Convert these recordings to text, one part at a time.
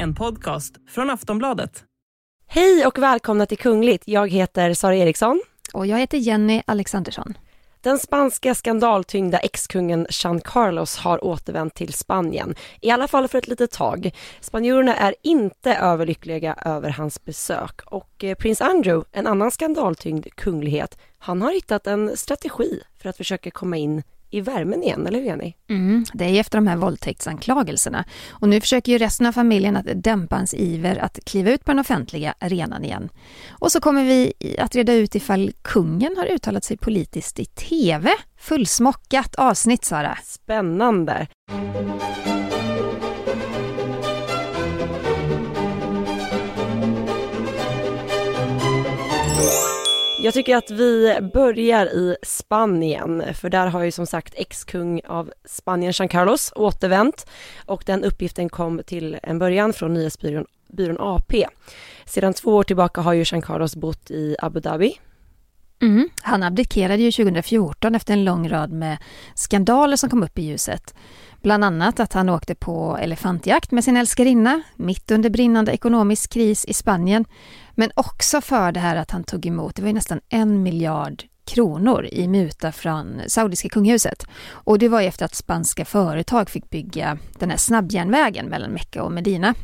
En podcast från Aftonbladet. Hej och välkomna till Kungligt. Jag heter Sara Eriksson. Och jag heter Jenny Alexandersson. Den spanska skandaltyngda ex-kungen Jean Carlos har återvänt till Spanien, i alla fall för ett litet tag. Spanjorerna är inte överlyckliga över hans besök och eh, prins Andrew, en annan skandaltyngd kunglighet, han har hittat en strategi för att försöka komma in i värmen igen, eller hur Jenny? Mm, det är efter de här våldtäktsanklagelserna. Och nu försöker ju resten av familjen att dämpa hans iver att kliva ut på den offentliga arenan igen. Och så kommer vi att reda ut ifall kungen har uttalat sig politiskt i TV. Fullsmockat avsnitt, Sara. Spännande! Jag tycker att vi börjar i Spanien, för där har ju som sagt ex-kung av Spanien, Jean Carlos, återvänt och den uppgiften kom till en början från nyhetsbyrån byrån AP. Sedan två år tillbaka har ju Jean Carlos bott i Abu Dhabi. Mm. Han abdikerade ju 2014 efter en lång rad med skandaler som kom upp i ljuset. Bland annat att han åkte på elefantjakt med sin älskarinna mitt under brinnande ekonomisk kris i Spanien. Men också för det här att han tog emot, det var ju nästan en miljard kronor i muta från saudiska kungahuset. Och det var ju efter att spanska företag fick bygga den här snabbjärnvägen mellan Mecka och Medina.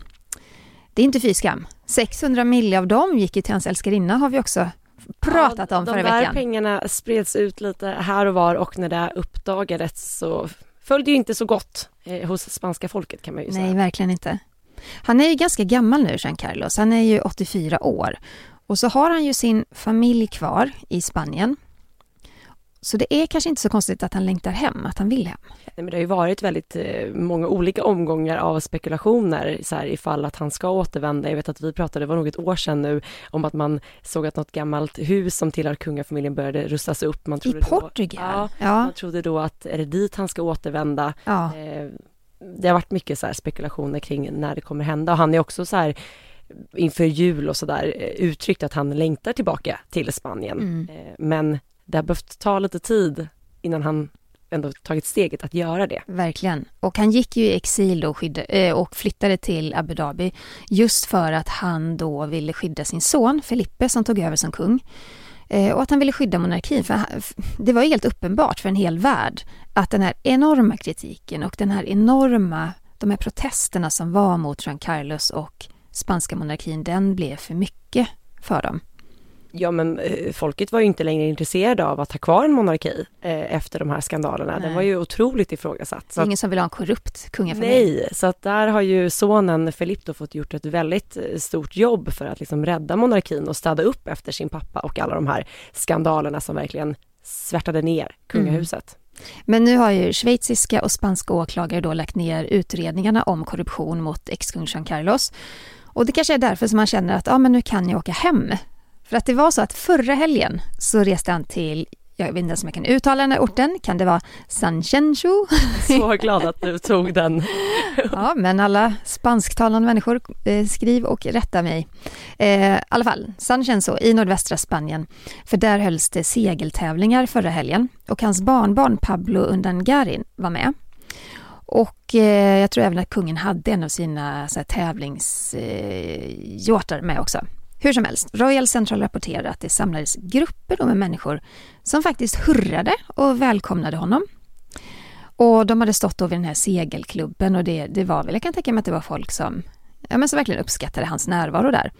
Det är inte fy skam. 600 mil av dem gick ju till hans älskarinna har vi också pratat ja, om förra veckan. veckan. De där pengarna spreds ut lite här och var och när det uppdagades så följde ju inte så gott eh, hos spanska folket kan man ju säga. Nej, verkligen inte. Han är ju ganska gammal nu, Jean Carlos. Han är ju 84 år. Och så har han ju sin familj kvar i Spanien. Så det är kanske inte så konstigt att han längtar hem, att han vill hem. Nej, men det har ju varit väldigt eh, många olika omgångar av spekulationer så här, ifall att han ska återvända. Jag vet att vi pratade, det var nog ett år sedan nu, om att man såg att något gammalt hus som tillhör kungafamiljen började rustas upp. Man I Portugal? Då, ja, ja, man trodde då att är det dit han ska återvända? Ja. Eh, det har varit mycket så spekulationer kring när det kommer hända och han är också så här inför jul och sådär uttryckt att han längtar tillbaka till Spanien. Mm. Men det har behövt ta lite tid innan han ändå tagit steget att göra det. Verkligen. Och han gick ju i exil då skydda, och flyttade till Abu Dhabi just för att han då ville skydda sin son Felipe som tog över som kung. Eh, och att han ville skydda monarkin. För det var helt uppenbart för en hel värld att den här enorma kritiken och den här enorma, de här protesterna som var mot Juan Carlos och spanska monarkin, den blev för mycket för dem. Ja men eh, folket var ju inte längre intresserade av att ha kvar en monarki eh, efter de här skandalerna. Nej. Den var ju otroligt ifrågasatt. Är ingen som vill ha en korrupt kungafamilj. Nej, så att där har ju sonen Felipe fått gjort ett väldigt eh, stort jobb för att liksom rädda monarkin och städa upp efter sin pappa och alla de här skandalerna som verkligen svärtade ner kungahuset. Mm. Men nu har ju schweiziska och spanska åklagare då lagt ner utredningarna om korruption mot ex-kung Jean Carlos. Och det kanske är därför som man känner att ja, men nu kan jag åka hem för att det var så att förra helgen så reste han till, jag vet inte ens om jag kan uttala den här orten, kan det vara Sanchenshu? Så glad att du tog den. ja, men alla spansktalande människor, eh, skriv och rätta mig. Eh, I alla fall, Sanchenshu i nordvästra Spanien, för där hölls det segeltävlingar förra helgen och hans barnbarn Pablo Undangarin var med. Och eh, jag tror även att kungen hade en av sina tävlingsyachter med också. Hur som helst, Royal Central rapporterade att det samlades grupper med människor som faktiskt hurrade och välkomnade honom. Och de hade stått då vid den här segelklubben och det, det var väl, jag kan tänka mig att det var folk som, ja, men som verkligen uppskattade hans närvaro där.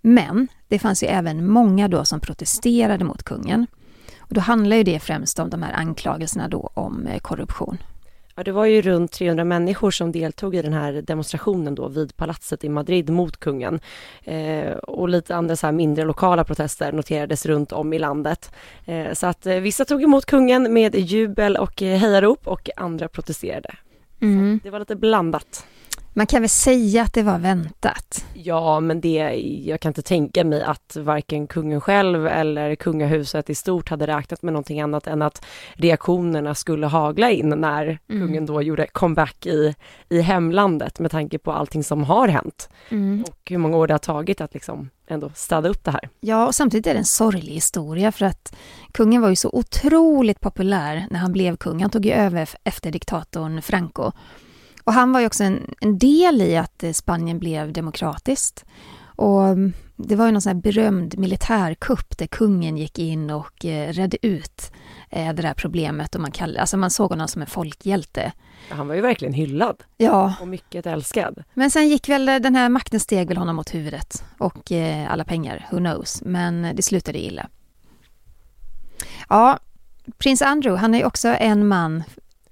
Men det fanns ju även många då som protesterade mot kungen. Och då handlar ju det främst om de här anklagelserna då om eh, korruption. Ja, det var ju runt 300 människor som deltog i den här demonstrationen då vid palatset i Madrid mot kungen. Eh, och lite andra så här mindre lokala protester noterades runt om i landet. Eh, så att eh, vissa tog emot kungen med jubel och eh, hejarop och andra protesterade. Mm. det var lite blandat. Man kan väl säga att det var väntat? Ja, men det, jag kan inte tänka mig att varken kungen själv eller kungahuset i stort hade räknat med någonting annat än att reaktionerna skulle hagla in när mm. kungen då gjorde comeback i, i hemlandet med tanke på allting som har hänt mm. och hur många år det har tagit att liksom ändå städa upp det här. Ja, och samtidigt är det en sorglig historia för att kungen var ju så otroligt populär när han blev kung. Han tog ju över efter diktatorn Franco och han var ju också en, en del i att eh, Spanien blev demokratiskt. Och mm, det var ju någon sån här berömd militärkupp där kungen gick in och eh, redde ut eh, det där problemet och man, kallade, alltså man såg honom som en folkhjälte. Han var ju verkligen hyllad. Ja. Och mycket älskad. Men sen gick väl den här makten steg väl honom mot huvudet och alla pengar, who knows. Men det slutade illa. Ja, prins Andrew, han är också en man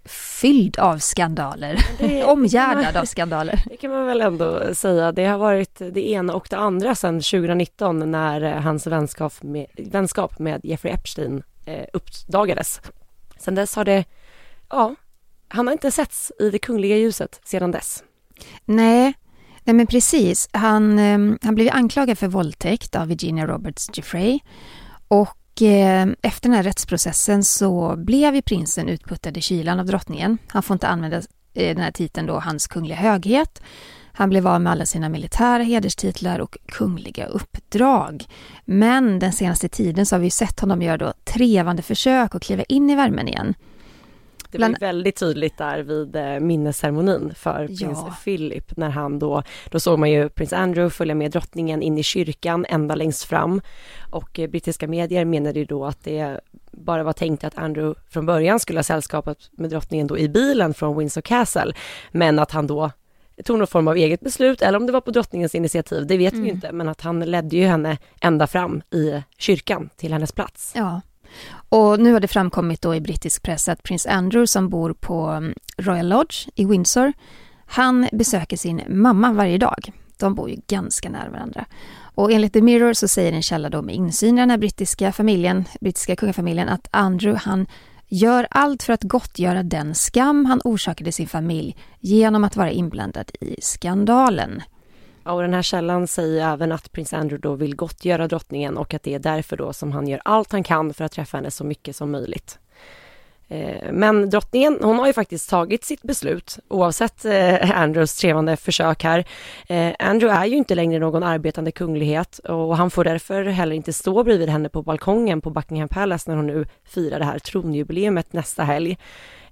fylld av skandaler, det, omgärdad av skandaler. Det kan man väl ändå säga. Det har varit det ena och det andra sedan 2019 när eh, hans vänskap med, vänskap med Jeffrey Epstein eh, uppdagades. Sen dess har det, ja, han har inte setts i det kungliga ljuset sedan dess. Nej, nej men precis. Han, eh, han blev anklagad för våldtäkt av Virginia Roberts Jeffrey och och eh, efter den här rättsprocessen så blev ju prinsen utputtad i kylan av drottningen. Han får inte använda eh, den här titeln då, hans kungliga höghet. Han blev av med alla sina militära hederstitlar och kungliga uppdrag. Men den senaste tiden så har vi sett honom göra då trevande försök att kliva in i värmen igen. Det Bland... blev väldigt tydligt där vid eh, minnesceremonin för prins ja. Philip när han då, då såg man ju prins Andrew följa med drottningen in i kyrkan ända längst fram och eh, brittiska medier menade ju då att det bara var tänkt att Andrew från början skulle ha sällskapat med drottningen då i bilen från Windsor Castle men att han då tog någon form av eget beslut eller om det var på drottningens initiativ, det vet mm. vi inte, men att han ledde ju henne ända fram i kyrkan till hennes plats. Ja. Och nu har det framkommit då i brittisk press att prins Andrew som bor på mm, Royal Lodge i Windsor, han besöker sin mamma varje dag. De bor ju ganska nära varandra. Och enligt The Mirror så säger en källa då med insyn i den här brittiska familjen, brittiska kungafamiljen, att Andrew han gör allt för att gottgöra den skam han orsakade sin familj genom att vara inblandad i skandalen och den här källan säger även att prins Andrew då vill gottgöra drottningen och att det är därför då som han gör allt han kan för att träffa henne så mycket som möjligt. Eh, men drottningen, hon har ju faktiskt tagit sitt beslut oavsett eh, Andrews trevande försök här. Eh, Andrew är ju inte längre någon arbetande kunglighet och han får därför heller inte stå bredvid henne på balkongen på Buckingham Palace när hon nu firar det här tronjubileumet nästa helg.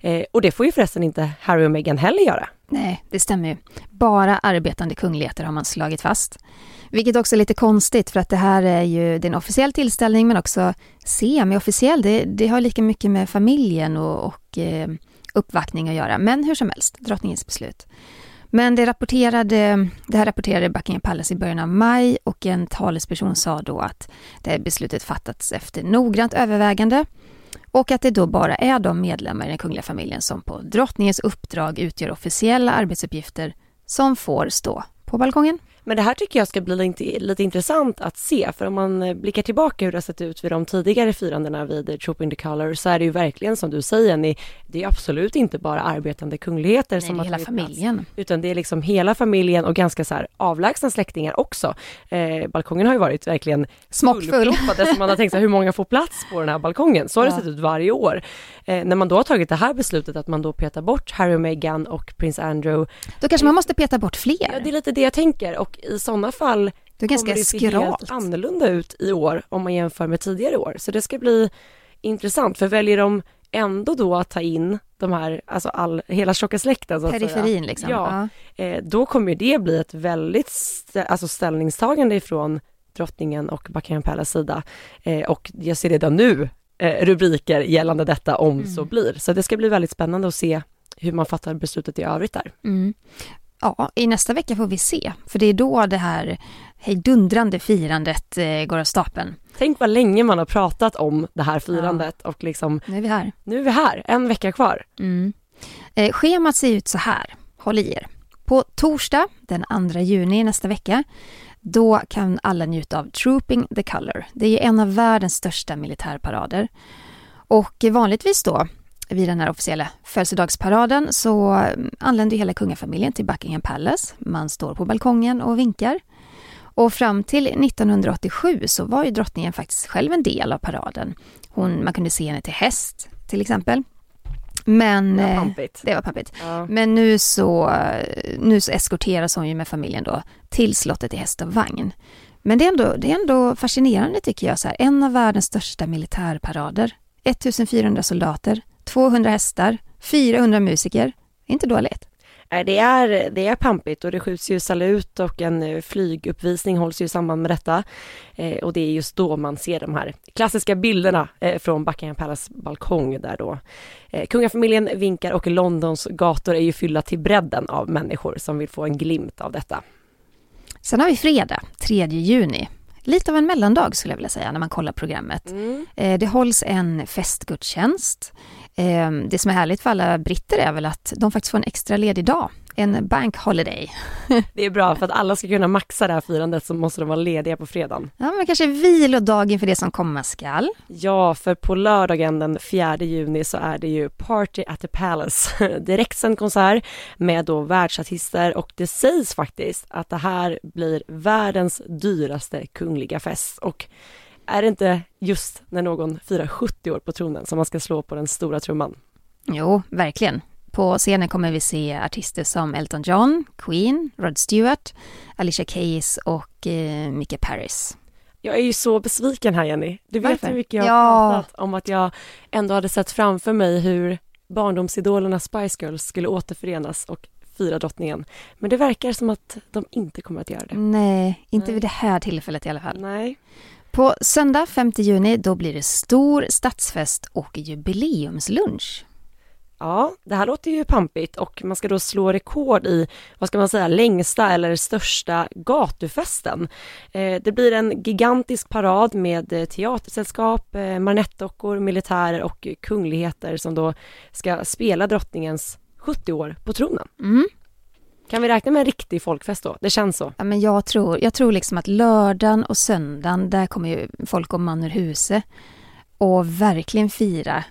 Eh, och det får ju förresten inte Harry och Meghan heller göra. Nej, det stämmer ju. Bara arbetande kungligheter har man slagit fast. Vilket också är lite konstigt för att det här är ju det är en officiell tillställning men också semi-officiell. Det, det har lika mycket med familjen och, och eh, uppvaktning att göra. Men hur som helst, drottningens beslut. Men det, rapporterade, det här rapporterade Buckingham Palace i början av maj och en talesperson sa då att det här beslutet fattats efter noggrant övervägande och att det då bara är de medlemmar i den kungliga familjen som på drottningens uppdrag utgör officiella arbetsuppgifter som får stå på balkongen. Men det här tycker jag ska bli lite, lite intressant att se, för om man eh, blickar tillbaka hur det har sett ut vid de tidigare firandena vid Troop in the Color så är det ju verkligen som du säger, ni, det är absolut inte bara arbetande kungligheter Nej, som har hela familjen. Plats, utan det är liksom hela familjen och ganska så här avlägsna släktingar också. Eh, balkongen har ju varit verkligen smockfull. som man har tänkt sig hur många får plats på den här balkongen. Så har ja. det sett ut varje år. Eh, när man då har tagit det här beslutet att man då petar bort Harry och Meghan och prins Andrew. Då kanske man måste peta bort fler. Ja, det är lite det jag tänker och i sådana fall det kommer det se helt annorlunda ut i år om man jämför med tidigare år. Så det ska bli intressant, för väljer de ändå då att ta in de här, alltså all, hela tjocka släkten så att Periferin säga. liksom. Ja, ja. Eh, då kommer det bli ett väldigt stä, alltså ställningstagande ifrån drottningen och Buckingham Palace sida. Eh, och jag ser redan nu eh, rubriker gällande detta om mm. så blir. Så det ska bli väldigt spännande att se hur man fattar beslutet i övrigt där. Mm. Ja, i nästa vecka får vi se, för det är då det här hejdundrande firandet eh, går av stapeln. Tänk vad länge man har pratat om det här firandet ja. och liksom Nu är vi här. Nu är vi här, en vecka kvar. Mm. Eh, schemat ser ut så här, håll i er. På torsdag den 2 juni nästa vecka då kan alla njuta av Trooping the Color. Det är en av världens största militärparader. Och vanligtvis då vid den här officiella födelsedagsparaden så anländer hela kungafamiljen till Buckingham Palace. Man står på balkongen och vinkar. Och fram till 1987 så var ju drottningen faktiskt själv en del av paraden. Hon, man kunde se henne till häst till exempel. Men, det var pampigt. Det var pampigt. Ja. Men nu så, nu så eskorteras hon ju med familjen då till slottet i häst och vagn. Men det är ändå, det är ändå fascinerande tycker jag. Så här, en av världens största militärparader. 1400 soldater, 200 hästar, 400 musiker. Inte dåligt. Det är, det är pampigt och det skjuts ju salut och en eh, flyguppvisning hålls ju i samband med detta. Eh, och det är just då man ser de här klassiska bilderna eh, från Buckingham Palace balkong där då kungafamiljen vinkar och Londons gator är ju fyllda till bredden av människor som vill få en glimt av detta. Sen har vi fredag, 3 juni. Lite av en mellandag skulle jag vilja säga när man kollar programmet. Mm. Det hålls en festgudstjänst det som är härligt för alla britter är väl att de faktiskt får en extra ledig dag, en bank holiday. Det är bra, för att alla ska kunna maxa det här firandet så måste de vara lediga på fredagen. Ja, men kanske vilodagen för det som komma skall. Ja, för på lördagen den 4 juni så är det ju Party at the Palace, direktsänd konsert med då världsartister och det sägs faktiskt att det här blir världens dyraste kungliga fest och är det inte just när någon firar 70 år på tronen som man ska slå på den stora trumman? Jo, verkligen. På scenen kommer vi se artister som Elton John, Queen, Rod Stewart, Alicia Keys och eh, Micke Paris. Jag är ju så besviken här Jenny. Du vet Varför? hur mycket jag har ja. pratat om att jag ändå hade sett framför mig hur barndomsidolerna Spice Girls skulle återförenas och fira drottningen. Men det verkar som att de inte kommer att göra det. Nej, inte Nej. vid det här tillfället i alla fall. Nej. På söndag 5 juni då blir det stor stadsfest och jubileumslunch. Ja, det här låter ju pampigt och man ska då slå rekord i, vad ska man säga, längsta eller största gatufesten. Eh, det blir en gigantisk parad med teatersällskap, eh, marionettdockor, militärer och kungligheter som då ska spela drottningens 70 år på tronen. Mm. Kan vi räkna med en riktig folkfest då? Det känns så. Ja, men jag tror, jag tror liksom att lördagen och söndagen, där kommer ju folk och man ur huset och verkligen fira.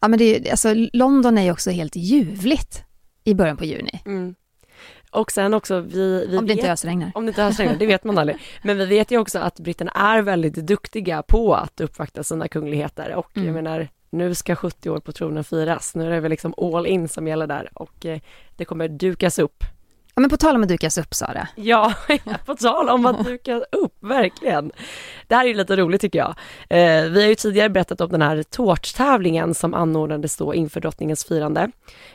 Ja, men det är, alltså, London är ju också helt ljuvligt i början på juni. Mm. Och sen också vi, vi Om det vet, inte ösregnar. Om det inte ösregnar, det vet man aldrig. Men vi vet ju också att britterna är väldigt duktiga på att uppvakta sina kungligheter och mm. jag menar nu ska 70 år på tronen firas. Nu är det väl liksom all in som gäller där och eh, det kommer dukas upp Ja, men på tal om att dukas upp, Sara. Ja, på tal om att duka upp, verkligen. Det här är lite roligt tycker jag. Eh, vi har ju tidigare berättat om den här tårttävlingen som anordnades då inför drottningens firande.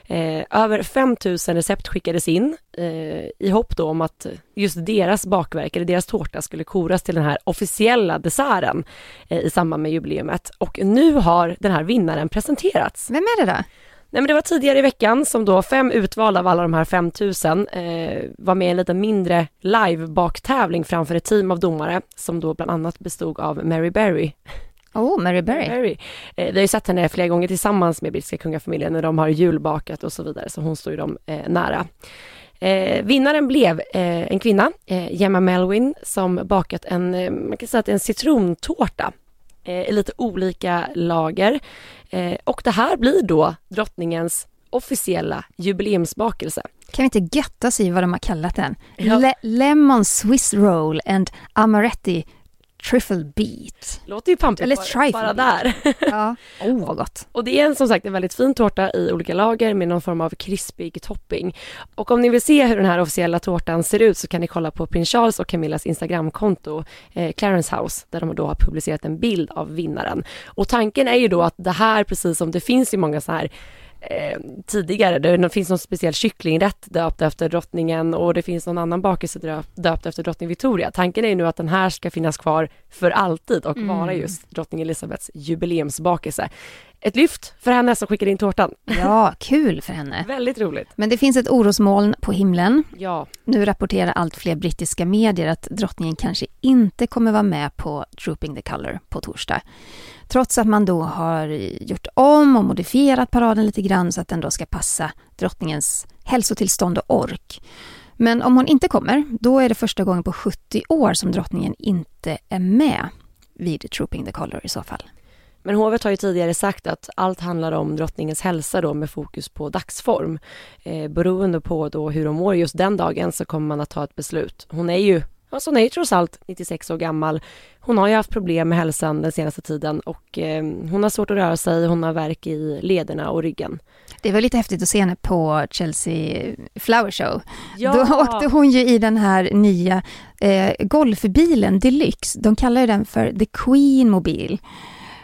Eh, över 5000 recept skickades in eh, i hopp då om att just deras bakverk, eller deras tårta, skulle koras till den här officiella desserten eh, i samband med jubileumet. Och nu har den här vinnaren presenterats. Vem är det då? Nej men det var tidigare i veckan som då fem utvalda av alla de här 5000 eh, var med i en lite mindre live-baktävling framför ett team av domare som då bland annat bestod av Mary Berry. Oh, Mary Berry. Berry. Eh, vi har ju sett henne flera gånger tillsammans med brittiska kungafamiljen när de har julbakat och så vidare, så hon står ju dem eh, nära. Eh, vinnaren blev eh, en kvinna, eh, Gemma Melvin, som bakat en, eh, man kan säga att en citrontårta eh, i lite olika lager. Eh, och det här blir då drottningens officiella jubileumsbakelse. Kan vi inte götta sig vad de har kallat den? Ja. Le lemon Swiss roll and amaretti Triffle beat. Låter ju pampigt Eller bara, bara där. ja, oh vad gott. Och det är en, som sagt en väldigt fin tårta i olika lager med någon form av krispig topping. Och om ni vill se hur den här officiella tårtan ser ut så kan ni kolla på prins Charles och Camillas Instagramkonto, eh, Clarence House, där de då har publicerat en bild av vinnaren. Och tanken är ju då att det här, precis som det finns ju många så här eh, tidigare. Det finns någon speciell kycklingrätt döpt efter drottningen och det finns någon annan bakelse döpt efter drottning Victoria. Tanken är nu att den här ska finnas kvar för alltid och mm. vara just drottning Elizabeths jubileumsbakelse. Ett lyft för henne som skickade in tårtan. Ja, kul för henne. Väldigt roligt. Men det finns ett orosmoln på himlen. Ja. Nu rapporterar allt fler brittiska medier att drottningen kanske inte kommer vara med på Trooping the Colour på torsdag. Trots att man då har gjort om och modifierat paraden lite grann så att den då ska passa drottningens hälsotillstånd och ork. Men om hon inte kommer, då är det första gången på 70 år som drottningen inte är med vid Trooping the Colour i så fall. Men hovet har ju tidigare sagt att allt handlar om drottningens hälsa då med fokus på dagsform. Eh, beroende på då hur hon mår just den dagen så kommer man att ta ett beslut. Hon är ju, alltså hon är ju trots allt 96 år gammal. Hon har ju haft problem med hälsan den senaste tiden och eh, hon har svårt att röra sig, hon har värk i lederna och ryggen. Det var lite häftigt att se henne på Chelsea Flower Show. Ja. Då åkte hon ju i den här nya eh, golfbilen Deluxe. De kallar ju den för The Queen Mobil.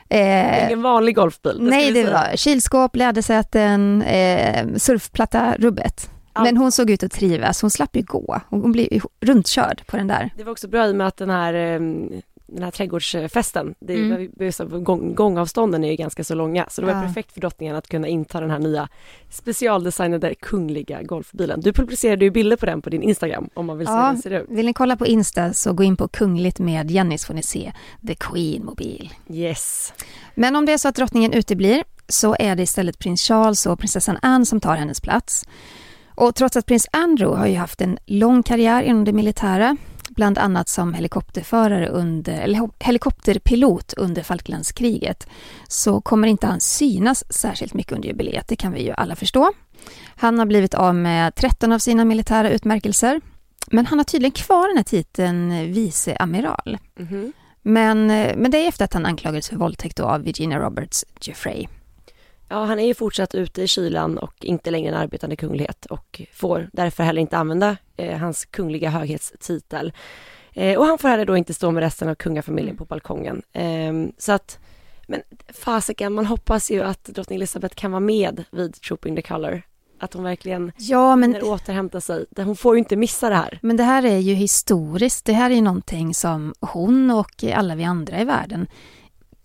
Eh, Ingen vanlig golfbil. Nej, det var kylskåp, lädersäten, eh, surfplatta, rubbet. Allt. Men hon såg ut att trivas, hon slapp ju gå. Hon blev runtkörd på den där. Det var också bra i och med att den här ehm, den här trädgårdsfesten, det mm. gång, gångavstånden är ju ganska så långa så det var ja. perfekt för drottningen att kunna inta den här nya specialdesignade kungliga golfbilen. Du publicerade ju bilder på den på din Instagram om man vill se hur den ser ut. Vill ni kolla på Insta så gå in på kungligt med Jenny så får ni se The Queen mobil. Yes. Men om det är så att drottningen uteblir så är det istället prins Charles och prinsessan Anne som tar hennes plats. Och trots att prins Andrew har ju haft en lång karriär inom det militära bland annat som helikopterförare under, helikopterpilot under Falklandskriget, så kommer inte han synas särskilt mycket under jubileet, det kan vi ju alla förstå. Han har blivit av med 13 av sina militära utmärkelser, men han har tydligen kvar den här titeln viceamiral. Mm -hmm. men, men det är efter att han anklagades för våldtäkt av Virginia Roberts Jeffrey. Ja, han är ju fortsatt ute i kylan och inte längre en arbetande kunglighet och får därför heller inte använda eh, hans kungliga höghetstitel. Eh, och han får heller då inte stå med resten av kungafamiljen mm. på balkongen. Eh, så att, men fasiken, man hoppas ju att drottning Elizabeth kan vara med vid Trooping the Colour. Att hon verkligen ja, men... återhämta sig. Hon får ju inte missa det här. Men det här är ju historiskt. Det här är ju någonting som hon och alla vi andra i världen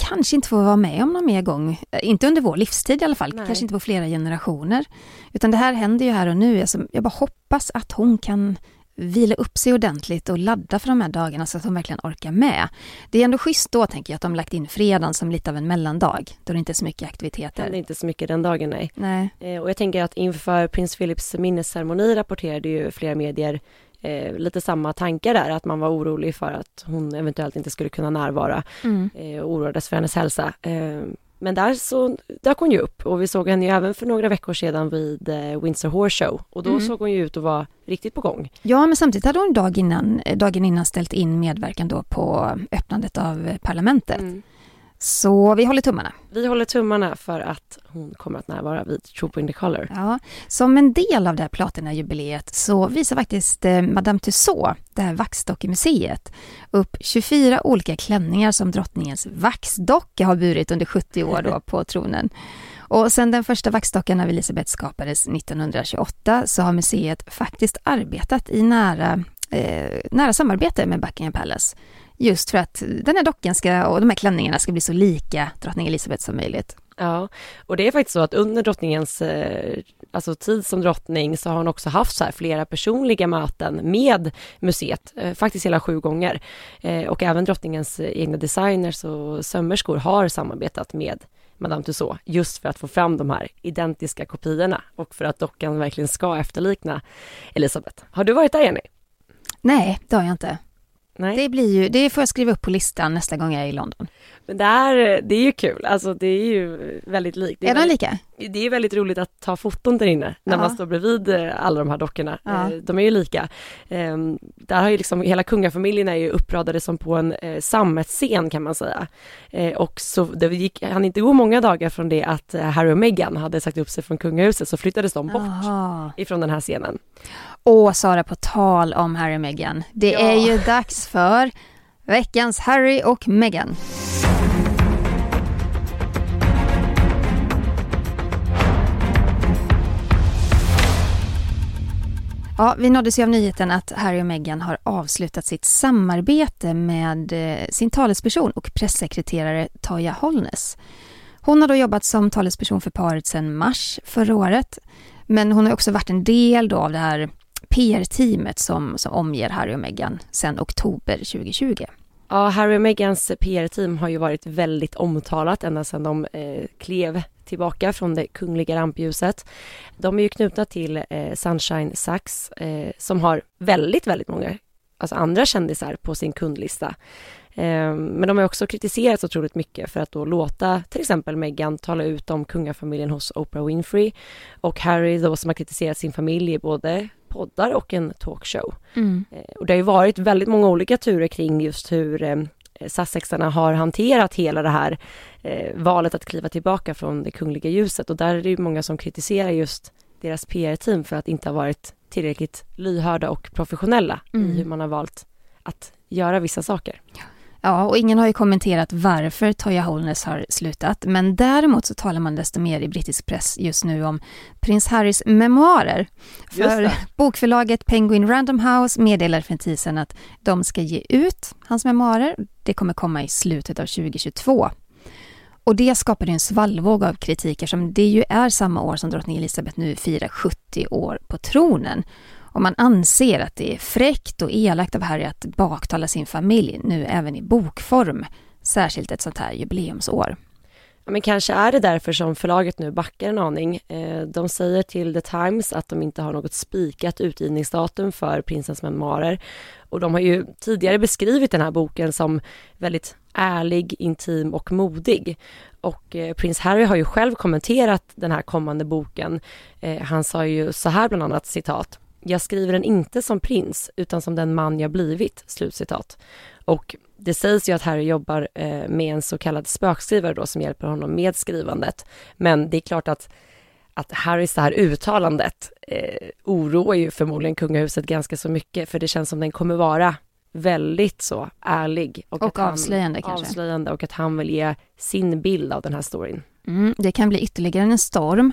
kanske inte får vara med om någon mer gång. Inte under vår livstid i alla fall, Nej. kanske inte på flera generationer. Utan det här händer ju här och nu. Alltså, jag bara hoppas att hon kan vila upp sig ordentligt och ladda för de här dagarna så att hon verkligen orkar med. Det är ändå schysst då, tänker jag, att de lagt in fredagen som lite av en mellandag, då det inte är så mycket aktiviteter. Det är inte så mycket den dagen, nej. nej. Eh, och jag tänker att inför prins Philips minnesceremoni rapporterade ju flera medier eh, lite samma tankar där, att man var orolig för att hon eventuellt inte skulle kunna närvara mm. eh, och oroades för hennes hälsa. Eh, men där så dök hon ju upp och vi såg henne ju även för några veckor sedan vid eh, Windsor Horse Show och då mm. såg hon ju ut att vara riktigt på gång. Ja, men samtidigt hade hon dag innan, dagen innan ställt in medverkan då på öppnandet av parlamentet. Mm. Så vi håller tummarna. Vi håller tummarna för att hon kommer att närvara vid Trooping the Color. Ja, som en del av det här Platina-jubileet så visar faktiskt eh, Madame Tussauds, det här vaxdockemuseet, upp 24 olika klänningar som drottningens vaxdocka har burit under 70 år då på tronen. Och sen den första vaxdockan av Elisabeth skapades 1928 så har museet faktiskt arbetat i nära, eh, nära samarbete med Buckingham Palace Just för att den här dockan ska, och de här klänningarna ska bli så lika drottning Elizabeth som möjligt. Ja, och det är faktiskt så att under drottningens eh, alltså tid som drottning så har hon också haft så flera personliga möten med museet, eh, faktiskt hela sju gånger. Eh, och även drottningens egna designers och sömmerskor har samarbetat med Madame Tussauds just för att få fram de här identiska kopiorna och för att dockan verkligen ska efterlikna Elisabeth. Har du varit där Jenny? Nej, det har jag inte. Nej. Det, blir ju, det får jag skriva upp på listan nästa gång jag är i London. Men det, här, det är ju kul, alltså det är ju väldigt likt. Är, är de lika? Det är väldigt roligt att ta foton där inne när ja. man står bredvid eh, alla de här dockorna. Ja. Eh, de är ju lika. Ehm, där har ju liksom hela kungafamiljen är ju uppradade som på en eh, sammetsscen kan man säga. Och så det gick, han inte gå många dagar från det att Harry och Meghan hade sagt upp sig från kungahuset så flyttades de bort Aha. ifrån den här scenen. Och Sara, på tal om Harry och Meghan. Det ja. är ju dags för veckans Harry och Meghan. Ja, vi nåddes ju av nyheten att Harry och Meghan har avslutat sitt samarbete med eh, sin talesperson och pressekreterare Toya Holness. Hon har då jobbat som talesperson för paret sedan mars förra året. Men hon har också varit en del då av det här PR-teamet som, som omger Harry och Meghan sedan oktober 2020. Ja, Harry och Meghans PR-team har ju varit väldigt omtalat ända sedan de eh, klev tillbaka från det kungliga rampljuset. De är ju knutna till eh, Sunshine Sachs eh, som har väldigt, väldigt många alltså andra kändisar på sin kundlista. Eh, men de har också kritiserats otroligt mycket för att då låta till exempel Meghan tala ut om kungafamiljen hos Oprah Winfrey och Harry då som har kritiserat sin familj i både poddar och en talkshow. Mm. Eh, och det har ju varit väldigt många olika turer kring just hur eh, Sussexarna har hanterat hela det här eh, valet att kliva tillbaka från det kungliga ljuset och där är det ju många som kritiserar just deras PR-team för att inte ha varit tillräckligt lyhörda och professionella mm. i hur man har valt att göra vissa saker. Ja, och ingen har ju kommenterat varför Toya Holness har slutat, men däremot så talar man desto mer i brittisk press just nu om prins Harrys memoarer. För bokförlaget Penguin Random House meddelar för en tid sedan att de ska ge ut hans memoarer. Det kommer komma i slutet av 2022. Och det skapade en svallvåg av kritik eftersom det ju är samma år som drottning Elizabeth nu firar 70 år på tronen. Och man anser att det är fräckt och elakt av Harry att baktala sin familj nu även i bokform. Särskilt ett sånt här jubileumsår. Ja, men kanske är det därför som förlaget nu backar en aning. Eh, de säger till The Times att de inte har något spikat utgivningsdatum för prinsens memoarer. Och de har ju tidigare beskrivit den här boken som väldigt ärlig, intim och modig. Och eh, prins Harry har ju själv kommenterat den här kommande boken. Eh, han sa ju så här bland annat citat. Jag skriver den inte som prins utan som den man jag blivit. Slutcitat. Och det sägs ju att Harry jobbar eh, med en så kallad spökskrivare då som hjälper honom med skrivandet. Men det är klart att, att Harrys det här uttalandet eh, oroar ju förmodligen kungahuset ganska så mycket för det känns som den kommer vara väldigt så ärlig. Och, och avslöjande han, kanske. Avslöjande och att han vill ge sin bild av den här storyn. Mm, det kan bli ytterligare en storm.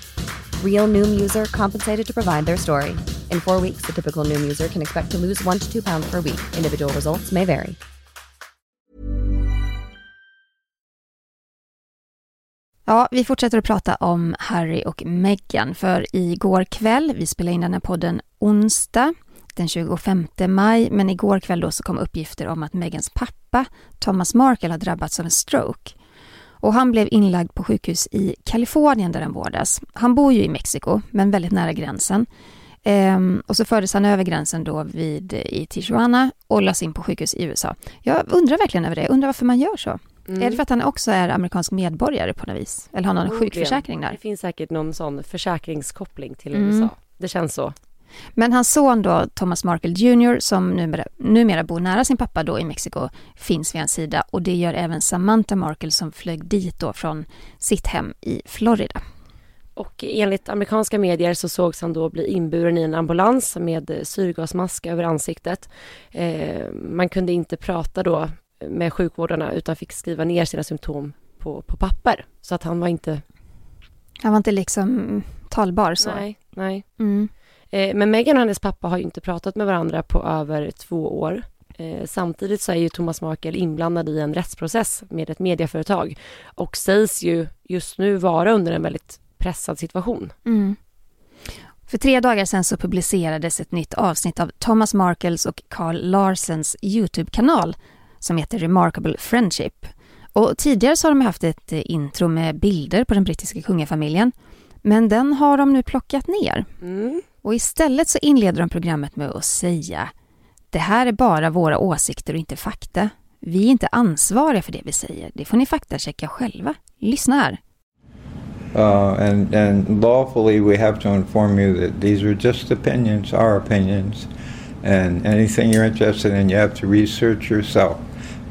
Real Noom user compensated to provide their story. In four weeks, the typical Noom user can expect to lose one to two pounds per week. Individual results may vary. Ja, vi fortsätter att prata om Harry och Meghan, för igår kväll, vi spelade in den här podden onsdag, den 25 maj, men igår kväll då så kom uppgifter om att Meghans pappa, Thomas Markle, har drabbats av en stroke. Och han blev inlagd på sjukhus i Kalifornien där han vårdas. Han bor ju i Mexiko, men väldigt nära gränsen. Ehm, och så fördes han över gränsen då vid, i Tijuana och lades in på sjukhus i USA. Jag undrar verkligen över det, undrar varför man gör så. Mm. Är det för att han också är amerikansk medborgare på något vis? Eller har någon mm, sjukförsäkring där? Det finns säkert någon sån försäkringskoppling till mm. USA. Det känns så. Men hans son då, Thomas Markle Jr, som numera, numera bor nära sin pappa då i Mexiko, finns vid hans sida och det gör även Samantha Markle som flög dit då från sitt hem i Florida. Och enligt amerikanska medier så sågs han då bli inburen i en ambulans med syrgasmask över ansiktet. Eh, man kunde inte prata då med sjukvårdarna utan fick skriva ner sina symptom på, på papper. Så att han var inte... Han var inte liksom talbar så? Nej, nej. Mm. Eh, men Meghan och hennes pappa har ju inte pratat med varandra på över två år. Eh, samtidigt så är ju Thomas Markle inblandad i en rättsprocess med ett medieföretag och sägs ju just nu vara under en väldigt pressad situation. Mm. För tre dagar sedan så publicerades ett nytt avsnitt av Thomas Markles och Carl Larsens Youtube-kanal som heter Remarkable Friendship. Och tidigare så har de haft ett intro med bilder på den brittiska kungafamiljen. Men den har de nu plockat ner. Mm. Och istället så inleder de programmet med att säga Det här är bara våra åsikter och inte fakta. Vi är inte ansvariga för det vi säger. Det får ni faktachecka själva. Lyssna här. Uh, and, and lawfully we have to inform you that these are just opinions, our opinions. And anything you're interested in, you have to research yourself.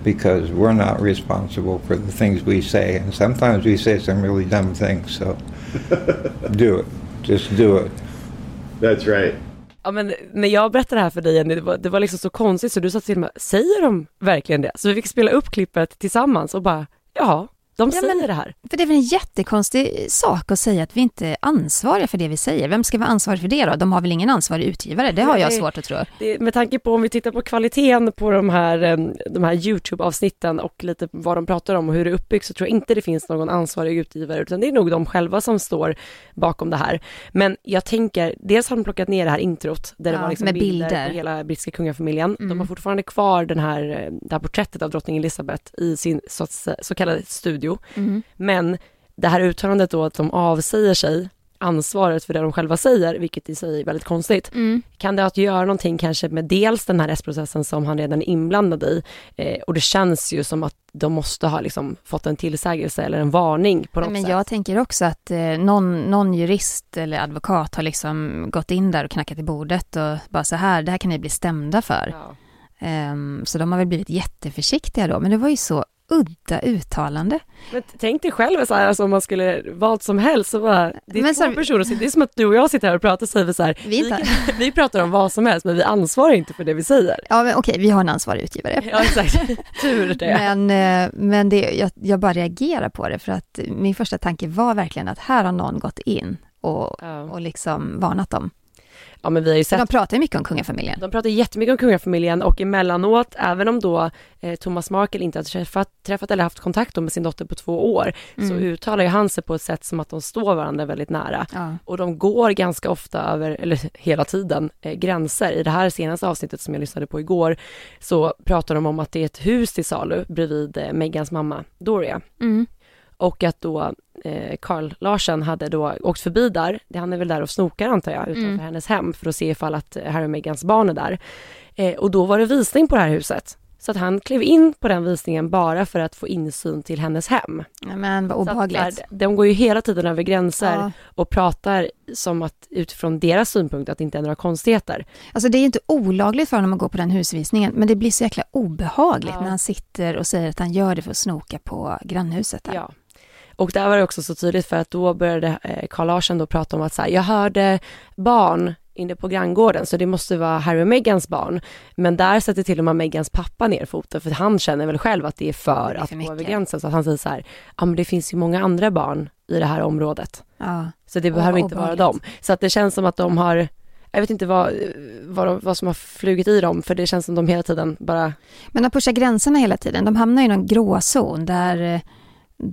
because we're not responsible for the things we say. And sometimes we say some really dumb things, so do it. Just do it. That's right. Ja men när jag berättade det här för dig Jenny, det var, det var liksom så konstigt så du sa till mig, säger de verkligen det? Så vi fick spela upp klippet tillsammans och bara, ja, de Ja, säger men- det här. För det är väl en jättekonstig sak att säga att vi inte är ansvariga för det vi säger. Vem ska vara ansvarig för det då? De har väl ingen ansvarig utgivare? Det har jag svårt att tro. Det, med tanke på om vi tittar på kvaliteten på de här, de här YouTube-avsnitten och lite vad de pratar om och hur det är uppbyggt så tror jag inte det finns någon ansvarig utgivare utan det är nog de själva som står bakom det här. Men jag tänker, dels har de plockat ner det här introt där det Ja, var liksom med bilder, bilder. på hela brittiska kungafamiljen. De Mm. har fortfarande kvar den här, eh, det här porträttet av drottning Elizabeth i sin så, så kallade studio. Mm. Men det här uttalandet då att de avsäger sig ansvaret för det de själva säger, vilket i sig är väldigt konstigt. Mm. Kan det ha att göra någonting kanske med dels den här rättsprocessen som han redan är inblandad i eh, och det känns ju som att de måste ha liksom fått en tillsägelse eller en varning på något Men sätt. jag tänker också att eh, någon, någon jurist eller advokat har liksom gått in där och knackat i bordet och bara så här, det här kan ni bli stämda för. Ja. Ehm, så de har väl blivit jätteförsiktiga då, men det var ju så udda uttalande. Men tänk dig själv så här, alltså, om man skulle valt som helst så bara, det är Men två så- personer, så det är som att du och jag sitter här och pratar och säger så här, Vi vi, vi pratar om vad som helst men vi ansvarar inte för det vi säger. Ja, men okej, vi har en ansvarig utgivare. Ja exakt, tur det. Men, eh, men det, jag, jag bara reagerar på det för att min första tanke var verkligen att här har någon gått in och, Ja. och liksom varnat dem. Ja men vi har ju sett de pratar ju mycket om kungafamiljen. De pratar jättemycket om kungafamiljen och emellanåt, även om då eh, Thomas Markle inte har träffat, träffat eller haft kontakt med sin dotter på två år, så Mm. uttalar ju han sig på ett sätt som att de står varandra väldigt nära. Ja. Och de går ganska ofta över, eller hela tiden, eh, gränser. I det här senaste avsnittet som jag lyssnade på igår, så pratar de om att det är ett hus till salu bredvid eh, Megans mamma Doria. Mm. Och att då eh, Carl Larsen hade då åkt förbi där, det han är väl där och snokar antar jag, utanför Mm. hennes hem för att se ifall att eh, Harry och Megans barn är där. Eh, och då var det visning på det här huset. Så att han klev in på den visningen bara för att få insyn till hennes hem. Men vad att, obehagligt. här, de går ju hela tiden över gränser Ja. och pratar som att utifrån deras synpunkt att det inte är några konstigheter. Alltså det är ju inte olagligt för honom att gå på den husvisningen, men det blir så jäkla obehagligt Ja. när han sitter och säger att han gör det för att snoka på grannhuset. Där. Ja. Och där var det också så tydligt för att då började eh, Carl Larsen då prata om att så här, jag hörde barn inne på granngården så det måste vara Harry och Megans barn. Men där sätter till och med Megans pappa ner foten för han känner väl själv att det är för Det är att för gå över mycket. gränsen. Så att han säger så här, ja men det finns ju många andra barn i det här området. Ja. Så det behöver vad inte vara obehagligt. dem. Så att det känns som att de har, jag vet inte vad, vad, de, vad som har flugit i dem för det känns som de hela tiden bara, Men de pushar gränserna hela tiden. De hamnar i någon gråzon där, eh,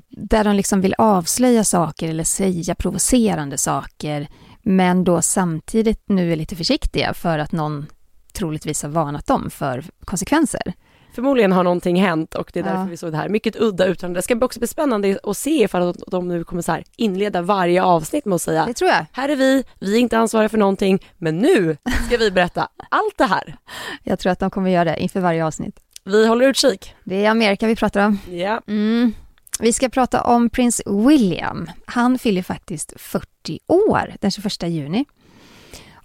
där de liksom vill avslöja saker eller säga provocerande saker, men då samtidigt nu är lite försiktiga för att någon troligtvis har varnat dem för konsekvenser. förmodligen har någonting hänt och det är därför Ja. vi såg det här. Mycket udda uttalande. Det ska också bli spännande att se ifall de nu kommer så här inleda varje avsnitt med att säga Det tror jag. här är vi, vi är inte ansvariga för någonting, men nu ska vi berätta allt det här. Jag tror att de kommer göra det inför varje avsnitt. Vi håller utkik. Det är Amerika vi pratar om. Ja. Mm. Vi ska prata om prins William. Han fyller faktiskt 40 år den 21 juni.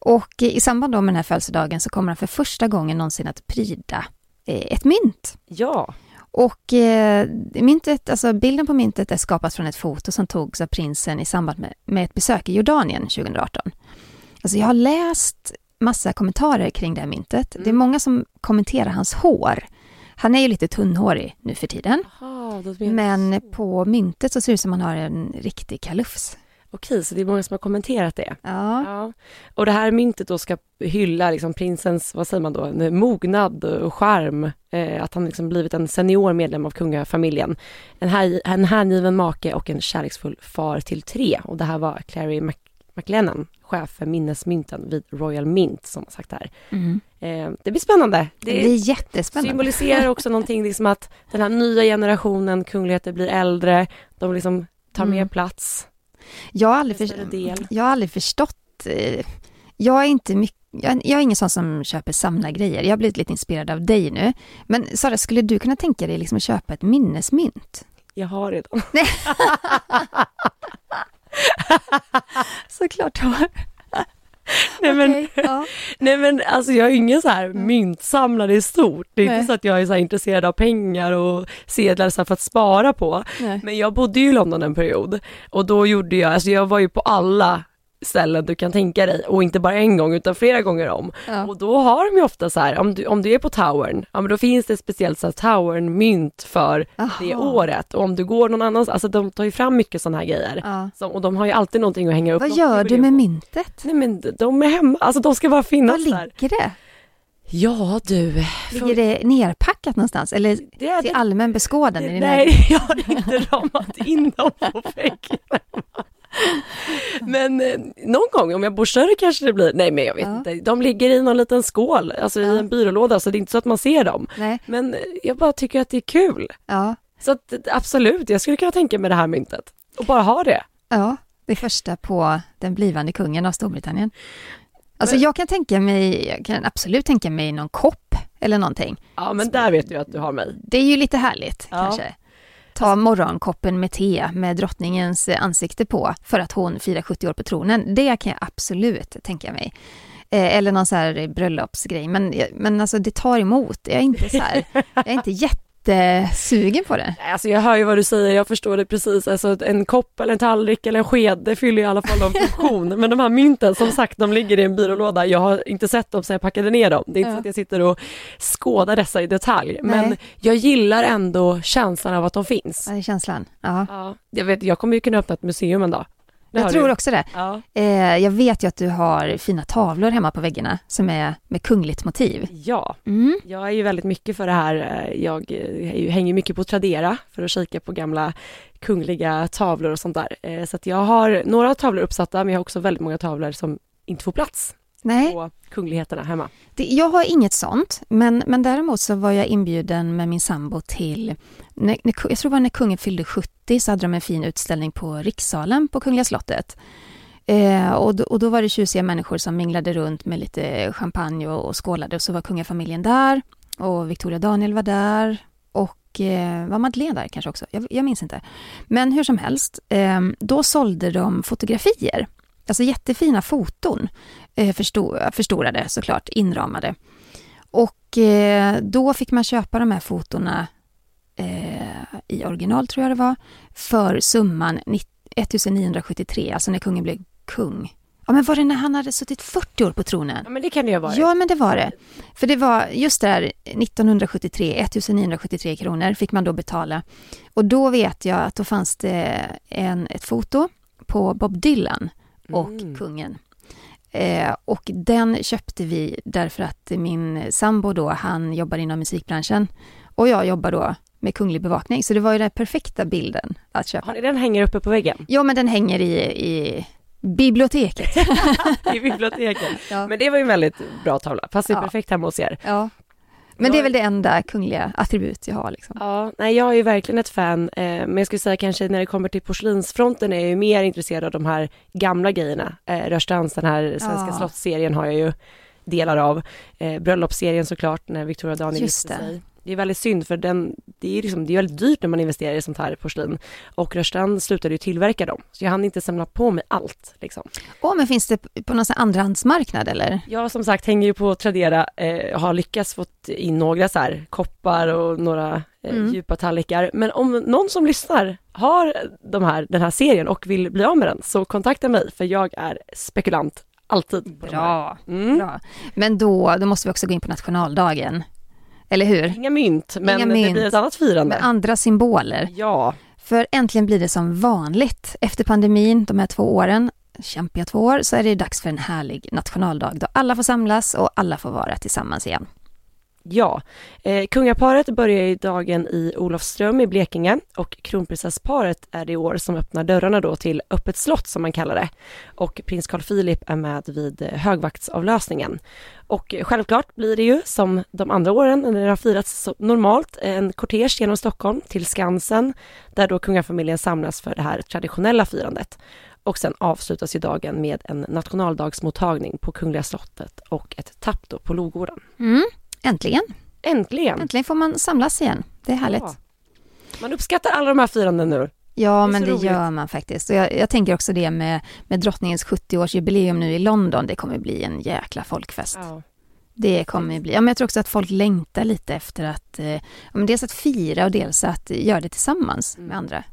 Och i samband med den här födelsedagen så kommer han för första gången någonsin att pryda eh, ett mynt. Ja. Och eh, myntet, alltså bilden på myntet är skapat från ett foto som togs av prinsen i samband med, med ett besök i Jordanien 2018. Alltså jag har läst massa kommentarer kring det här myntet. Det är många som kommenterar hans hår. Han är ju lite tunnhårig nu för tiden. Menar- Men på myntet så ser det ut som han har en riktig kalufs. Okej, så det är många som har kommenterat det. Ja. Ja. Och det här myntet då ska hylla liksom prinsens, vad säger man då, mognad och charm. Eh, att han liksom blivit en senior medlem av kungafamiljen. En, här, en hängiven make och en kärleksfull far till tre. Och det här var Clary Mac McLennan, chef för minnesmynten vid Royal Mint som har sagt det här. Mm. Eh, det blir spännande. Det Det blir jättespännande. symboliserar också någonting, liksom att den här nya generationen kungligheter blir äldre, de liksom tar mer Mm. plats. Jag har aldrig, för, jag har aldrig förstått. eh, Jag är inte mycket jag, jag är ingen sån som köper samlargrejer. Jag har blivit lite inspirerad av dig nu. Men Sara, skulle du kunna tänka dig liksom att köpa ett minnesmynt? Jag har redan. Såklart har. Nej men, ja. nej men alltså jag är ingen så här myntsamlare i stort. Det är Nej. inte så att jag är så intresserad av pengar och sedlar så för att spara på. Nej. Men jag bodde ju i London en period och då gjorde jag, alltså jag var ju på alla ställen du kan tänka dig och inte bara en gång utan flera gånger om. Ja. Och då har de ju ofta så här, om du, om du är på Towern, ja men då finns det speciellt så här Towern-mynt för det Aha. året. Och om du går någon annanstans, alltså de tar ju fram mycket sådana här grejer. Ja. Så, och de har ju alltid någonting att hänga upp. Vad gör du med på. myntet? Nej men de är hemma, alltså de ska bara Var finnas där. ligger det? Ja du. Ligger det nerpackat någonstans eller det är till allmän beskådan? Nej, jag har inte ramat in dem på väggen. Men eh, någon gång om jag bor större kanske det blir, nej men jag vet Ja. inte, de ligger i någon liten skål, alltså i Ja. en byrålåda så det är inte så att man ser dem. Nej. Men eh, jag bara tycker att det är kul. Ja. Så att, absolut, jag skulle kunna tänka mig det här myntet. Och bara ha det. ja, det första på den blivande kungen av Storbritannien. Alltså jag kan tänka mig, jag kan absolut tänka mig någon kopp eller någonting. Ja men där vet du att du har mig. Det är ju lite härligt Ja. kanske. Ta morgonkoppen med te med drottningens ansikte på för att hon firar 70 år på tronen. Det kan jag absolut tänka mig. Eh, eller någon så här bröllopsgrej. Men, men alltså det tar emot. Jag är inte så här, jag är inte jättesugen på det. Alltså jag hör ju vad du säger, jag förstår det precis. Alltså en kopp eller en tallrik eller en sked, det fyller i alla fall en funktion. Men de här mynten, som sagt, de ligger i en byrålåda. Jag har inte sett dem sedan jag packade ner dem. Det är inte Ja. så att jag sitter och skådar dessa i detalj. Men Nej. jag gillar ändå känslan av att de finns. Ja, det är känslan. Ja. Ja, jag, vet, jag kommer ju kunna öppna ett museum en dag. Det Jag tror du. också det. Ja. Eh, jag vet ju att du har fina tavlor hemma på väggarna som är med kungligt motiv. ja, Mm. jag är ju väldigt mycket för det här. eh, Jag eh, hänger mycket på Tradera för att kika på gamla kungliga tavlor och sånt där. Eh, Så att jag har några tavlor uppsatta, men jag har också väldigt många tavlor som inte får plats Nej, på kungligheterna hemma. det, jag har inget sånt, men, men däremot så var jag inbjuden med min sambo till, när, när, jag tror det var när kungen fyllde 70 så hade de en fin utställning på Rikssalen på Kungliga slottet. Eh, och, då, och då var det tjusiga människor som minglade runt med lite champagne och, och skålade och så var kungafamiljen där och Victoria Daniel var där och eh, var Madeleine där kanske också? Jag, jag minns inte. Men hur som helst, eh, då sålde de fotografier, alltså jättefina foton, förstorade såklart, inramade. Och eh, då fick man köpa de här fotona eh, i original tror jag det var, för summan 90 1973, alltså när kungen blev kung. Ja men var det när han hade suttit 40 år på tronen? Ja, men det kan det ju vara. Ja, men det var det. För det var just där 1973, 1973 kronor fick man då betala. Och då vet jag att då fanns det en, ett foto på Bob Dylan och Mm. kungen. Eh, och den köpte vi därför att min sambo då, han jobbar inom musikbranschen och jag jobbar då med kunglig bevakning. Så det var ju den perfekta bilden att köpa. Har ni den hänger uppe på väggen Ja, men den hänger i, i biblioteket. i biblioteket? Ja. Men det var ju en väldigt bra tavla, passar ju Ja. perfekt hemma hos er. Ja. Men det är väl det enda kungliga attribut jag har. Liksom. Ja, nej jag är ju verkligen ett fan, eh, men jag skulle säga kanske när det kommer till porslinsfronten är jag ju mer intresserad av de här gamla grejerna. Eh, Rörstrands, den här svenska Ja. slottsserien har jag ju delar av. Eh, bröllopsserien såklart, när Victoria och Daniel gifte sig. Det är väldigt synd för den, det är, liksom, det är väldigt dyrt när man investerar i sånt här porslin. Och Rörstrand slutade ju tillverka dem, så jag hann inte samla på mig allt. Liksom. Åh, men finns det på någon andrahandsmarknad eller? Jag som sagt hänger ju på Tradera, eh, har lyckats fått in några så här koppar och några eh, Mm. djupa tallrikar. Men om någon som lyssnar har de här, den här serien och vill bli av med den så kontakta mig för jag är spekulant alltid. Bra, Mm. bra. Men då, då måste vi också gå in på nationaldagen. Eller hur? Inga mynt, men Inga det mynt. blir ett annat firande. Med andra symboler. Ja, För äntligen blir det som vanligt. Efter pandemin, de här två åren, kämpiga två år, så är det dags för en härlig nationaldag då alla får samlas och alla får vara tillsammans igen ja. Eh, kungaparet börjar ju dagen i Olofström i Blekinge och kronprinsessparet är det i år som öppnar dörrarna då till Öppet slott som man kallar det. Och prins Carl Philip är med vid eh, högvaktsavlösningen. Och självklart blir det ju som de andra åren när det har firats så normalt en kortege genom Stockholm till Skansen där då kungafamiljen samlas för det här traditionella firandet. Och sen avslutas ju dagen med en nationaldagsmottagning på Kungliga slottet och ett tapp då på Logården. Mm, äntligen, Äntligen! äntligen får man samlas igen. Det är härligt. Ja. Man uppskattar alla de här firanden nu. Ja, är men det roligt. gör man faktiskt. Och jag, jag tänker också det med, med drottningens 70-årsjubileum nu i London. Det kommer bli en jäkla folkfest. Ja. Det kommer bli, ja men jag tror också att folk längtar lite efter att, eh, ja, dels att fira och dels att göra det tillsammans Mm. med andra.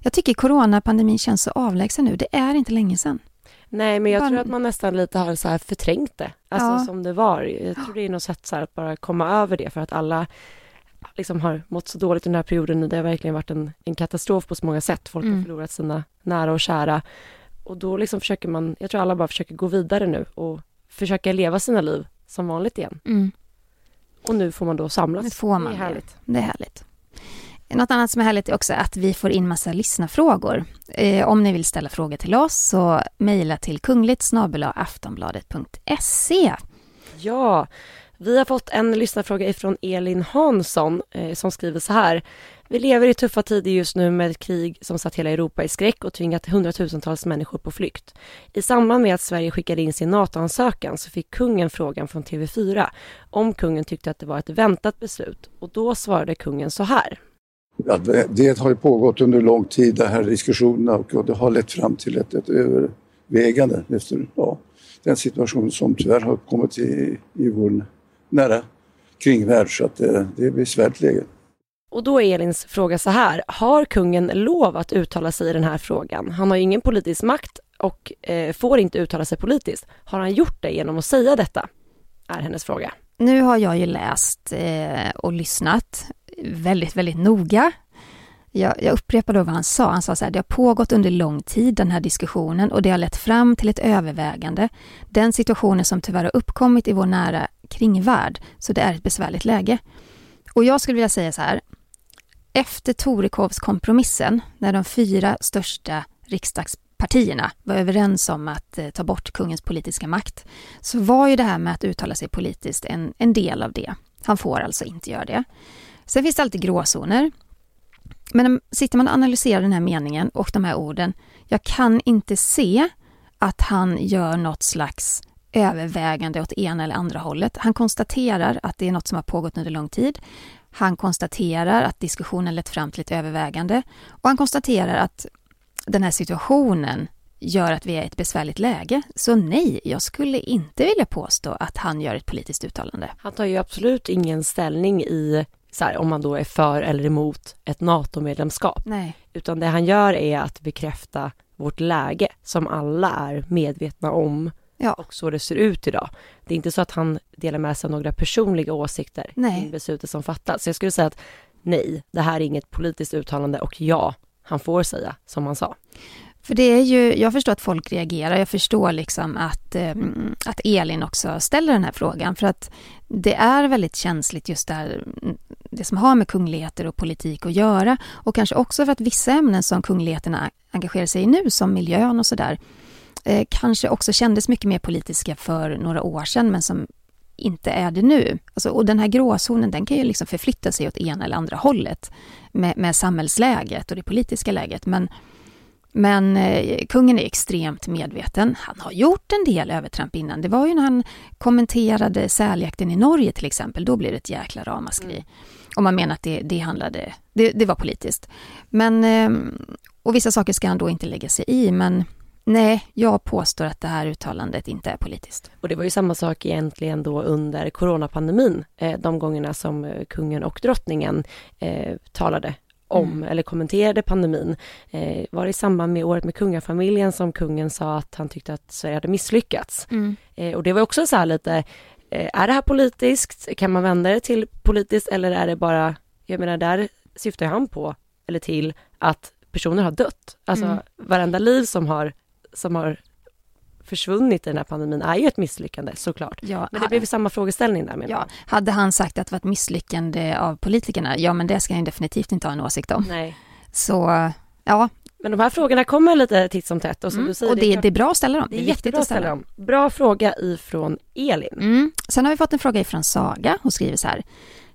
Jag tycker coronapandemin känns så avlägsen nu, det är inte länge sedan. Nej, men jag tror att man nästan lite har så här förträngt det, alltså Ja. som det var. Jag tror det är något sätt så att bara komma över det för att alla liksom har mått så dåligt under den här perioden. Det har verkligen varit en, en katastrof på så många sätt. Folk har Mm. förlorat sina nära och kära. Och då liksom försöker man, jag tror alla bara försöker gå vidare nu och försöka leva sina liv som vanligt igen. Och nu får man då samlas. Nu får man det är härligt. Det är härligt. Något annat som är härligt är också att vi får in massa lyssnarfrågor. Eh, om ni vill ställa frågor till oss så mejla till kungligt aftonbladet.se. Ja, vi har fått en lyssnarfråga ifrån Elin Hansson eh, som skriver så här. Vi lever i tuffa tider just nu med ett krig som satt hela Europa i skräck och tvingat hundratusentals människor på flykt. I samband med att Sverige skickade in sin NATO-ansökan så fick kungen frågan från TV4 om kungen tyckte att det var ett väntat beslut och då svarade kungen så här. Ja, det, har ju pågått under lång tid, de här diskussionerna och, och det har lett fram till ett, ett övervägande efter ja, den situation som tyvärr har kommit i, i vår nära kringvärld så att det, det är ett besvärligt läge. Och då är Elins fråga så här, har kungen lov att uttala sig i den här frågan? Han har ju ingen politisk makt och eh, får inte uttala sig politiskt. Har han gjort det genom att säga detta? Är hennes fråga. Nu har jag ju läst eh, och lyssnat väldigt, väldigt noga. Jag, jag upprepar då vad han sa. Han sa så här, det har pågått under lång tid den här diskussionen och det har lett fram till ett övervägande. Den situationen som tyvärr har uppkommit i vår nära kringvärld, så det är ett besvärligt läge. Och jag skulle vilja säga så här, efter Torekovskompromissen, när de fyra största riksdagspartierna var överens om att eh, ta bort kungens politiska makt, så var ju det här med att uttala sig politiskt en, en del av det. Han får alltså inte göra det. Sen finns det alltid gråzoner. Men sitter man och analyserar den här meningen och de här orden, jag kan inte se att han gör något slags övervägande åt ena eller andra hållet. Han konstaterar att det är något som har pågått under lång tid. Han konstaterar att diskussionen lett fram till ett övervägande och han konstaterar att den här situationen gör att vi är i ett besvärligt läge. Så nej, jag skulle inte vilja påstå att han gör ett politiskt uttalande. Han tar ju absolut ingen ställning i så här, om man då är för eller emot ett NATO-medlemskap. Nej. Utan det han gör är att bekräfta vårt läge som alla är medvetna om Ja. och så det ser ut idag. Det är inte så att han delar med sig av några personliga åsikter i beslutet som fattas. Så jag skulle säga att nej, det här är inget politiskt uttalande och ja, han får säga som han sa. För det är ju, jag förstår att folk reagerar, jag förstår liksom att, eh, att Elin också ställer den här frågan för att det är väldigt känsligt just det här, mm, det som har med kungligheter och politik att göra och kanske också för att vissa ämnen som kungligheterna engagerar sig i nu, som miljön och sådär, eh, kanske också kändes mycket mer politiska för några år sedan men som inte är det nu. Alltså, och den här gråzonen den kan ju liksom förflytta sig åt ena eller andra hållet med, med samhällsläget och det politiska läget. Men, men eh, kungen är extremt medveten. Han har gjort en del övertramp innan. Det var ju när han kommenterade säljakten i Norge till exempel. Då blev det ett jäkla ramaskri. Och man menar att det, det handlade, det, det var politiskt. Men, eh, och vissa saker ska han då inte lägga sig i, men nej, jag påstår att det här uttalandet inte är politiskt. Och det var ju samma sak egentligen då under coronapandemin, eh, de gångerna som eh, kungen och drottningen eh, talade om Mm. eller kommenterade pandemin. Eh, var det i samband med året med kungafamiljen som kungen sa att han tyckte att Sverige hade misslyckats. Eh, och det var också så här lite, eh, är det här politiskt? Kan man vända det till politiskt eller är det bara, jag menar där syftar han på, eller till, att personer har dött. Alltså Mm. varenda liv som har, som har försvunnit i den här pandemin är ju ett misslyckande såklart. Ja, Men det blev samma frågeställning där menar ja, hade han sagt att det var ett misslyckande av politikerna, ja men det ska han definitivt inte ha en åsikt om. Nej. Så ja, Men de här frågorna kommer lite titt som tätt och som mm, du säger, och det, klart- det är bra att ställa dem. det är viktigt jättebra att ställa dem. Bra fråga ifrån Elin. Mm. Sen har vi fått en fråga ifrån Saga. Hon skriver så här.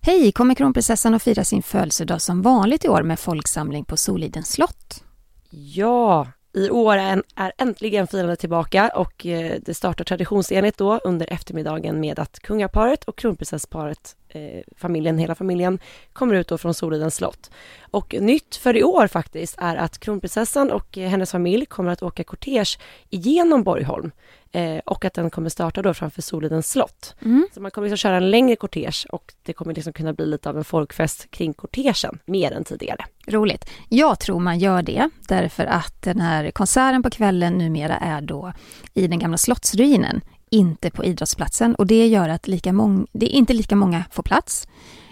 Hej, kommer kronprinsessan att fira sin födelsedag som vanligt i år med folksamling på Solidens slott? Ja, i år är, äntligen firandet tillbaka och eh, det startar traditionsenligt då under eftermiddagen med att kungaparet och kronprinsessparet eh, familjen, hela familjen, kommer ut då från Solidens slott. Och nytt för i år faktiskt är att kronprinsessan och hennes familj kommer att åka kortege igenom Borgholm eh, och att den kommer starta då framför Solidens slott. Mm. Så man kommer liksom köra en längre kortege och det kommer liksom kunna bli lite av en folkfest kring kortegen mer än tidigare. Roligt. Jag tror man gör det därför att den här konserten på kvällen numera är då i den gamla slottsruinen, inte på idrottsplatsen och det gör att lika mång, det är inte lika många får plats.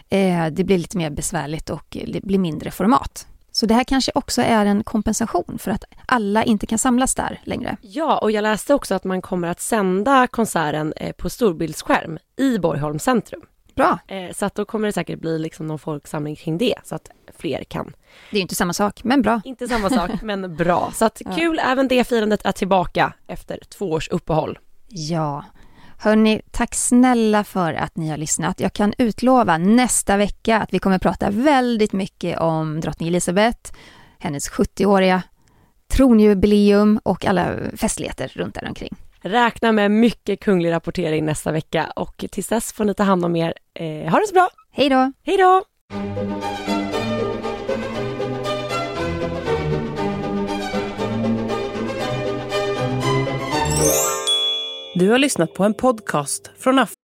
Eh, det blir lite mer besvärligt och det blir mindre format. Så det här kanske också är en kompensation för att alla inte kan samlas där längre. Ja, och jag läste också att man kommer att sända konserten eh, på storbildsskärm i Borgholms centrum. Bra. Eh, så att då kommer det säkert bli liksom någon folksamling kring det så att fler kan. Det är ju inte samma sak, men bra. Inte samma sak, men bra. Så att Ja. kul, även det firandet är tillbaka efter två års uppehåll. Ja. Hörni, tack snälla för att ni har lyssnat. Jag kan utlova nästa vecka att vi kommer prata väldigt mycket om drottning Elizabeth, hennes 70-åriga tronjubileum och alla festligheter runt omkring. Räkna med mycket kunglig rapportering nästa vecka och tills dess får ni ta hand om er. Eh, ha det så bra! Hej då! Hej då! Du har lyssnat på en podcast från Aftonbladet.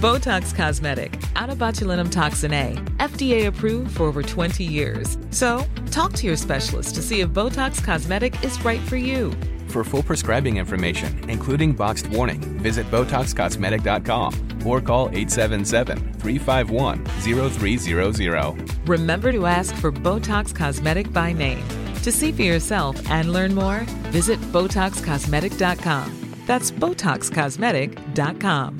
Botox Cosmetic, out of botulinum toxin A, FDA approved for over 20 years. So, talk to your specialist to see if Botox Cosmetic is right for you. For full prescribing information, including boxed warning, visit BotoxCosmetic.com or call 877-351-0300. Remember to ask for Botox Cosmetic by name. To see for yourself and learn more, visit BotoxCosmetic.com. That's BotoxCosmetic.com.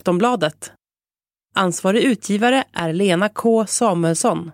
Aftonbladet. Ansvarig utgivare är Lena K Samuelsson.